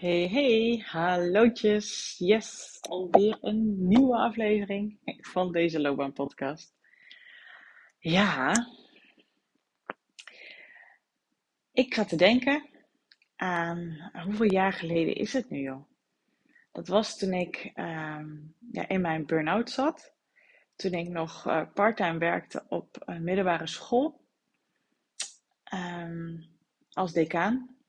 Hey, hey, hallootjes. Yes, alweer een nieuwe aflevering van deze loopbaanpodcast. Ja, ik ga te denken aan hoeveel jaar geleden is het nu joh? Dat was toen ik ehm, ja, in mijn burn-out zat. Toen ik nog uh, parttime werkte op een middelbare school um, als decaan.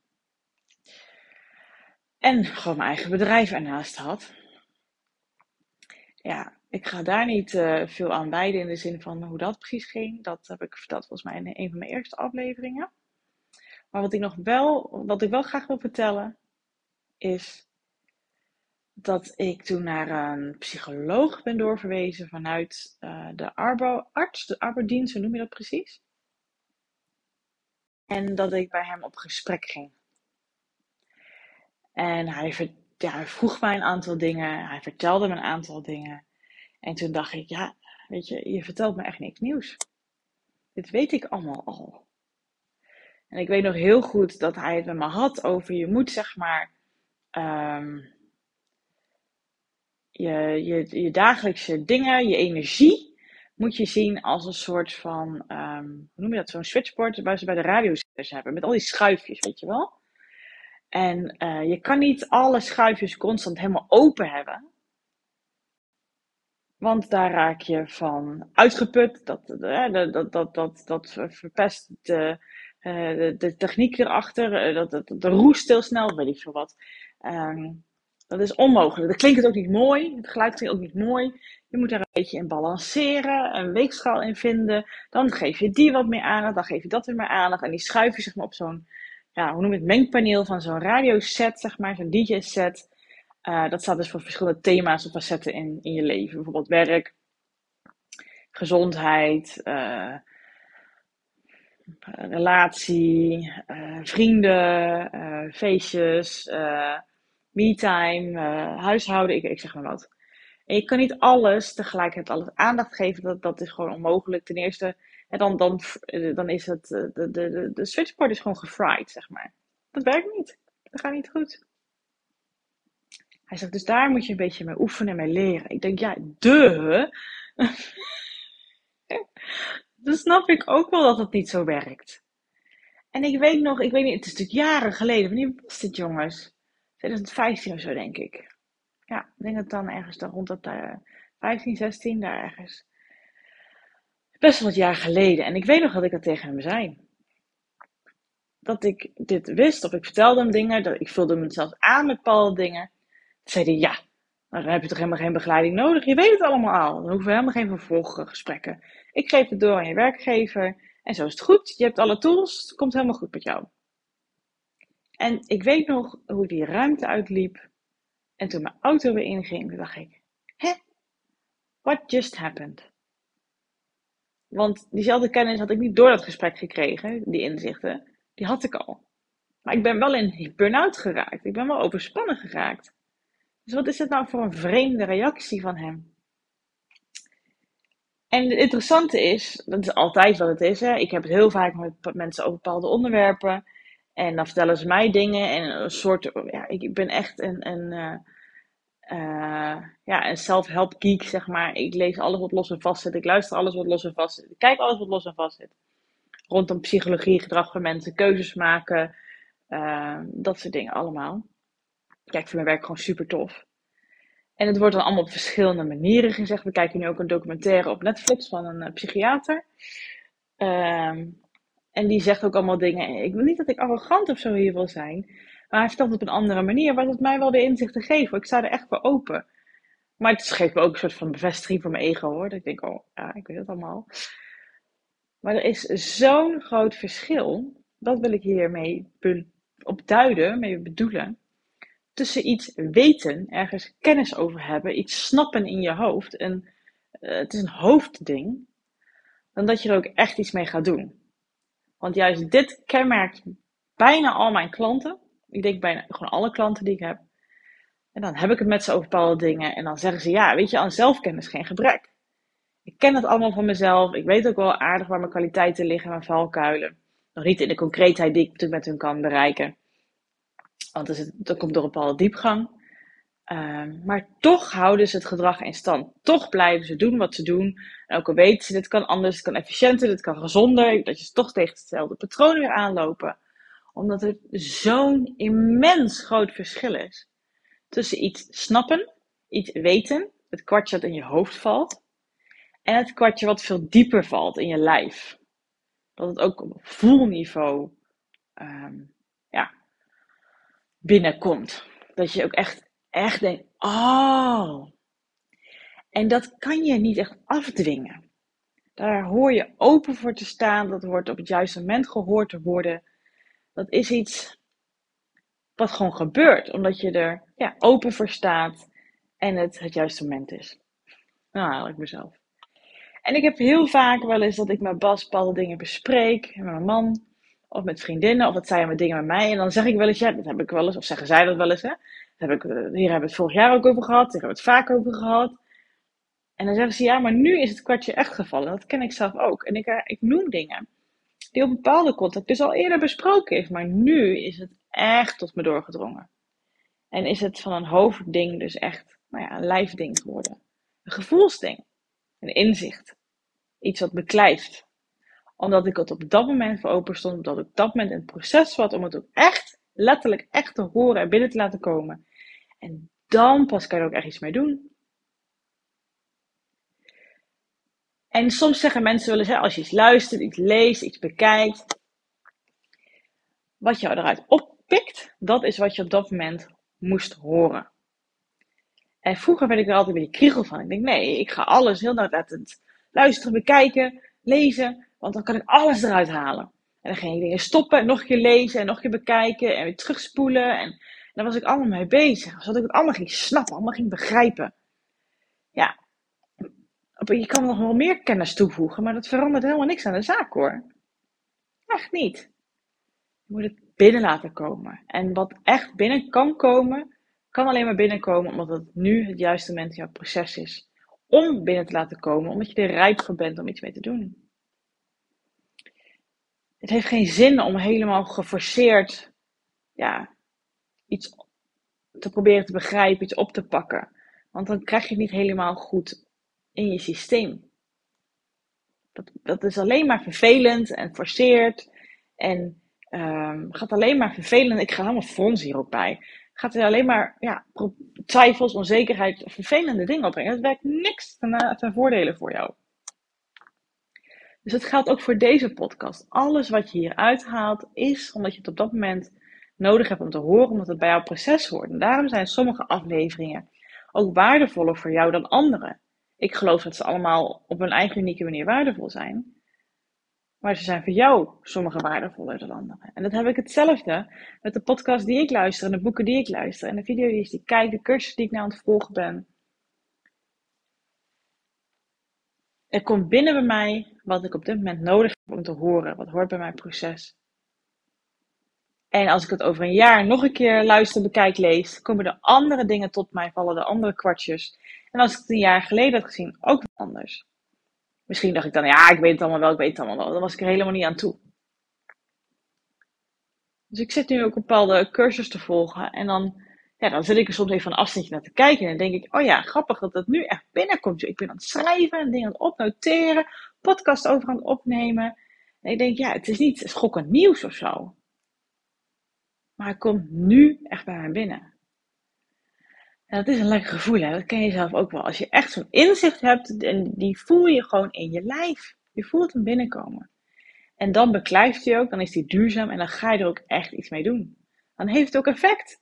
En gewoon mijn eigen bedrijf ernaast had. Ja, ik ga daar niet uh, veel aan wijden in de zin van hoe dat precies ging. Dat heb ik verteld volgens mij in een van mijn eerste afleveringen. Maar wat ik nog wel, wat ik wel graag wil vertellen, is dat ik toen naar een psycholoog ben doorverwezen vanuit uh, de arbo-arts, de arbodienst, hoe noem je dat precies? En dat ik bij hem op gesprek ging. En hij, vroeg mij een aantal dingen, hij vertelde me een aantal dingen. En toen dacht ik, ja, weet je, je vertelt me echt niks nieuws. Dit weet ik allemaal al. En ik weet nog heel goed dat hij het met me had over je moet zeg maar um, je, je, je dagelijkse dingen, je energie, moet je zien als een soort van, um, hoe noem je dat, zo'n switchboard waar ze bij de radiozenders hebben, met al die schuifjes, weet je wel. En uh, je kan niet alle schuifjes constant helemaal open hebben. Want daar raak je van uitgeput. Dat, uh, dat, dat, dat, dat, verpest de, uh, de, de, techniek erachter. dat, dat, de roest heel snel, weet ik veel wat. Um, dat is onmogelijk. Dat klinkt ook niet mooi. Het geluid klinkt ook niet mooi. Je moet daar een beetje in balanceren, een weegschaal in vinden. Dan geef je die wat meer aandacht, dan geef je dat weer meer aandacht. En die schuif je zeg maar, op zo'n ja, hoe noem je het, mengpaneel van zo'n radioset, zeg maar, zo'n DJ-set. Uh, dat staat dus voor verschillende thema's of facetten in, in je leven. Bijvoorbeeld werk, gezondheid, uh, relatie, uh, vrienden, feestjes, me-time, huishouden, ik, ik zeg maar wat. En je kan niet alles tegelijkertijd alles aandacht geven, dat, dat is gewoon onmogelijk. Ten eerste en dan, dan, eh, dan is het, eh, de, de, de, switchboard is gewoon gefried, zeg maar. Dat werkt niet. Dat gaat niet goed. Hij zegt, dus daar moet je een beetje mee oefenen en mee leren. Ik denk, ja, de. dan snap ik ook wel dat het niet zo werkt. En ik weet nog, ik weet niet, het is natuurlijk jaren geleden. Wanneer was dit, jongens? 2015 of zo, denk ik. Ja, ik denk dat dan ergens dan rond dat uh, 15, 16, daar ergens best wel wat jaar geleden. En ik weet nog dat ik dat tegen hem zei. Dat ik dit wist, of ik vertelde hem dingen, dat ik vulde hem zelfs aan met bepaalde dingen. Toen zei hij, ja, dan heb je toch helemaal geen begeleiding nodig. Je weet het allemaal al. Dan hoeven we helemaal geen vervolggesprekken. Ik geef het door aan je werkgever. En zo is het goed. Je hebt alle tools. Het komt helemaal goed met jou. En ik weet nog hoe die ruimte uitliep. En toen mijn auto weer inging, dacht ik, hè? What just happened? Want diezelfde kennis had ik niet door dat gesprek gekregen, die inzichten. Die had ik al. Maar ik ben wel in burn-out geraakt. Ik ben wel overspannen geraakt. Dus wat is het nou voor een vreemde reactie van hem? En het interessante is, dat is altijd wat het is. Hè? Ik heb het heel vaak met mensen over bepaalde onderwerpen. En dan vertellen ze mij dingen. En een soort, ja, ik ben echt een, een, eh, uh, ja, een self-help geek, zeg maar. Ik lees alles wat los en vast zit. Ik luister alles wat los en vast zit. Ik kijk alles wat los en vast zit. Rondom psychologie, gedrag van mensen, keuzes maken. Uh, dat soort dingen allemaal. Kijk, voor mijn werk gewoon super tof. En het wordt dan allemaal op verschillende manieren gezegd. We kijken nu ook een documentaire op Netflix van een uh, psychiater. Uh, en die zegt ook allemaal dingen. Ik wil niet dat ik arrogant of zo hier wil zijn. Maar hij vertelt het op een andere manier, wat het mij wel weer inzichten geeft. Ik sta er echt voor open. Maar het geeft me ook een soort van bevestiging voor mijn ego hoor. Dat ik denk, oh ja, ik weet het allemaal. Maar er is zo'n groot verschil. Dat wil ik hiermee op duiden, mee bedoelen. Tussen iets weten, ergens kennis over hebben, iets snappen in je hoofd. En uh, het is een hoofdding. Dan dat je er ook echt iets mee gaat doen. Want juist dit kenmerkt bijna al mijn klanten. Ik denk bijna gewoon alle klanten die ik heb. En dan heb ik het met ze over bepaalde dingen. En dan zeggen ze, ja, weet je, aan zelfkennis geen gebrek. Ik ken het allemaal van mezelf. Ik weet ook wel aardig waar mijn kwaliteiten liggen en mijn valkuilen. Nog niet in de concreetheid die ik natuurlijk met hun kan bereiken. Want dat komt door een bepaalde diepgang. Ehm, maar toch houden ze het gedrag in stand. Toch blijven ze doen wat ze doen. En ook al weten ze, dit kan anders, het kan efficiënter, dit kan gezonder. Dat je toch tegen hetzelfde patroon weer aanlopen. Omdat er zo'n immens groot verschil is. Tussen iets snappen, iets weten, het kwartje dat in je hoofd valt. En het kwartje wat veel dieper valt in je lijf. Dat het ook op voelniveau um, ja, binnenkomt. Dat je ook echt echt denk, oh. En dat kan je niet echt afdwingen. Daar hoor je open voor te staan. Dat hoort op het juiste moment gehoord te worden. Dat is iets wat gewoon gebeurt, omdat je er ja, open voor staat en het het juiste moment is. Nou, haal ik mezelf. En ik heb heel vaak wel eens dat ik met Bas bepaalde dingen bespreek, met mijn man, of met vriendinnen, of dat zij met dingen met mij. En dan zeg ik wel eens, ja, dat heb ik wel eens, of zeggen zij dat wel eens, hè heb ik, eh, hier hebben we het vorig jaar ook over gehad. Hier hebben we het vaak over gehad. En dan zeggen ze, ja, maar nu is het kwartje echt gevallen. Dat ken ik zelf ook. En ik, eh, ik noem dingen die op bepaalde contact dus al eerder besproken is. Maar nu is het echt tot me doorgedrongen. En is het van een hoofdding dus echt nou ja, een lijfding geworden. Een gevoelsding. Een inzicht. Iets wat beklijft. Omdat ik het op dat moment voor open stond. Omdat ik op dat moment in het proces was om het ook echt, letterlijk echt te horen en binnen te laten komen. En dan pas kan je er ook echt iets mee doen. En soms zeggen mensen wel eens, als je iets luistert, iets leest, iets bekijkt, wat jou eruit oppikt, dat is wat je op dat moment moest horen. En vroeger werd ik er altijd beetje kriegel van. Ik denk, nee, ik ga alles heel nauwlettend luisteren, bekijken, lezen, want dan kan ik alles eruit halen. En dan ging je dingen stoppen, nog een keer lezen en nog een keer bekijken en weer terugspoelen. En daar was ik allemaal mee bezig. Zodat ik het allemaal ging snappen, allemaal ging begrijpen. Ja, je kan nog wel meer kennis toevoegen, maar dat verandert helemaal niks aan de zaak hoor. Echt niet. Je moet het binnen laten komen. En wat echt binnen kan komen, kan alleen maar binnenkomen omdat het nu het juiste moment in jouw proces is. Om binnen te laten komen, omdat je er rijp voor bent om iets mee te doen. Het heeft geen zin om helemaal geforceerd ja, iets te proberen te begrijpen, iets op te pakken. Want dan krijg je het niet helemaal goed in je systeem. Dat, dat is alleen maar vervelend en forceert. En um, gaat alleen maar vervelend. Ik ga helemaal frons hier bij. Gaat er alleen maar ja, twijfels, onzekerheid, vervelende dingen opbrengen. Het werkt niks ten, ten voordele voor jou. Dus het geldt ook voor deze podcast. Alles wat je hier uithaalt is omdat je het op dat moment nodig hebt om te horen, omdat het bij jouw proces hoort. En daarom zijn sommige afleveringen ook waardevoller voor jou dan andere. Ik geloof dat ze allemaal op hun eigen unieke manier waardevol zijn. Maar ze zijn voor jou sommige waardevoller dan andere. En dat heb ik hetzelfde met de podcast die ik luister en de boeken die ik luister en de video's die ik kijk, de cursus die ik nou aan het volgen ben. Er komt binnen bij mij wat ik op dit moment nodig heb om te horen. Wat hoort bij mijn proces. En als ik het over een jaar nog een keer luister, bekijk, lees, komen er andere dingen tot mij, vallen er andere kwartjes. En als ik het een jaar geleden had gezien, ook anders. Misschien dacht ik dan, ja, ik weet het allemaal wel, ik weet het allemaal wel. Dan was ik er helemaal niet aan toe. Dus ik zit nu ook bepaalde cursus te volgen. En dan, ja, dan zit ik er soms even een afstandje naar te kijken. En dan denk ik, oh ja, grappig dat het nu echt binnenkomt. Ik ben aan het schrijven, dingen aan het opnoteren, podcast over aan het opnemen. En ik denk, ja, het is niet schokkend nieuws of zo. Maar het komt nu echt bij mij binnen. En dat is een lekker gevoel, hè? dat ken je zelf ook wel. Als je echt zo'n inzicht hebt, en die voel je gewoon in je lijf. Je voelt hem binnenkomen. En dan beklijft hij ook, dan is hij duurzaam en dan ga je er ook echt iets mee doen. Dan heeft het ook effect.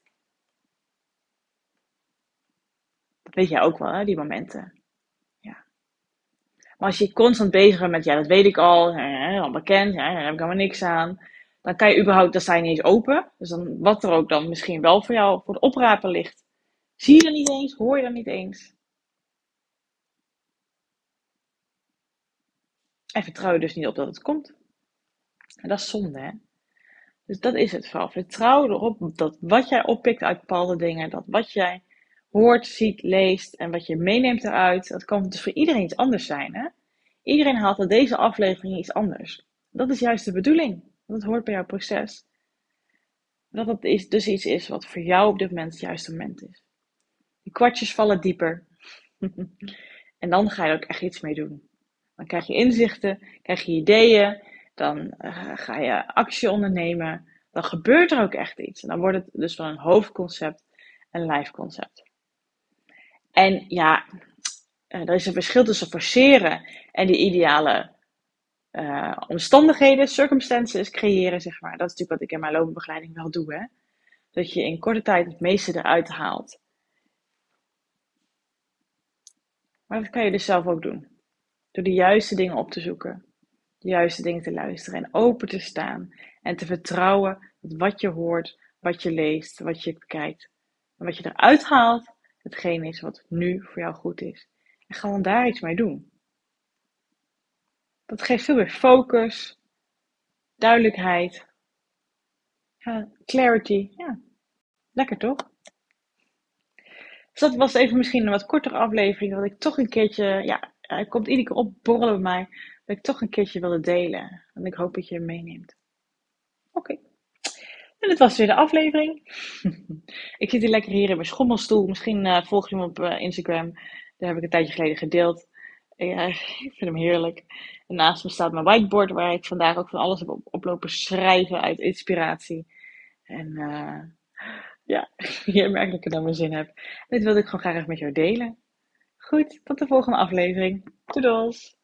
Dat weet jij ook wel, hè, die momenten. Ja. Maar als je constant bezig bent met, ja, dat weet ik al, hè, al bekend, ja, daar heb ik helemaal niks aan dan kan je überhaupt, dan sta je niet eens open. Dus dan, wat er ook dan misschien wel voor jou voor het oprapen ligt, zie je er niet eens, hoor je er niet eens. En vertrouw je dus niet op dat het komt. En dat is zonde, hè? Dus dat is het vooral. Vertrouw erop dat wat jij oppikt uit bepaalde dingen, dat wat jij hoort, ziet, leest en wat je meeneemt eruit, dat kan dus voor iedereen iets anders zijn, hè? Iedereen haalt uit deze aflevering iets anders. Dat is juist de bedoeling. Dat hoort bij jouw proces. Dat het is, dus iets is wat voor jou op dit moment het juiste moment is. Die kwartjes vallen dieper. en dan ga je er ook echt iets mee doen. Dan krijg je inzichten, krijg je ideeën, dan uh, ga je actie ondernemen. Dan gebeurt er ook echt iets. En dan wordt het dus van een hoofdconcept een live concept. En ja, uh, er is een verschil tussen forceren en die ideale uh, omstandigheden, circumstances creëren, zeg maar. Dat is natuurlijk wat ik in mijn loopbegeleiding wel doe, hè. Dat je in korte tijd het meeste eruit haalt. Maar dat kan je dus zelf ook doen. Door de juiste dingen op te zoeken. De juiste dingen te luisteren en open te staan. En te vertrouwen dat wat je hoort, wat je leest, wat je kijkt. En wat je eruit haalt, hetgeen is wat nu voor jou goed is. En dan daar iets mee doen. Dat geeft veel meer focus, duidelijkheid, clarity. Ja, lekker toch? Dus dat was even misschien een wat kortere aflevering, dat ik toch een keertje, ja, het komt iedere keer opborrelen bij mij, dat ik toch een keertje wilde delen. En ik hoop dat je hem meeneemt. Oké. En dit was weer de aflevering. ik zit hier lekker hier in mijn schommelstoel. Misschien uh, volg je me op uh, Instagram. Daar heb ik een tijdje geleden gedeeld. Ja, ik vind hem heerlijk. En naast me staat mijn whiteboard, waar ik vandaag ook van alles heb op, oplopen schrijven uit inspiratie. En uh, ja, je merkt dat ik er dan mijn zin heb. dit wilde ik gewoon graag met jou delen. Goed, tot de volgende aflevering. Doedels!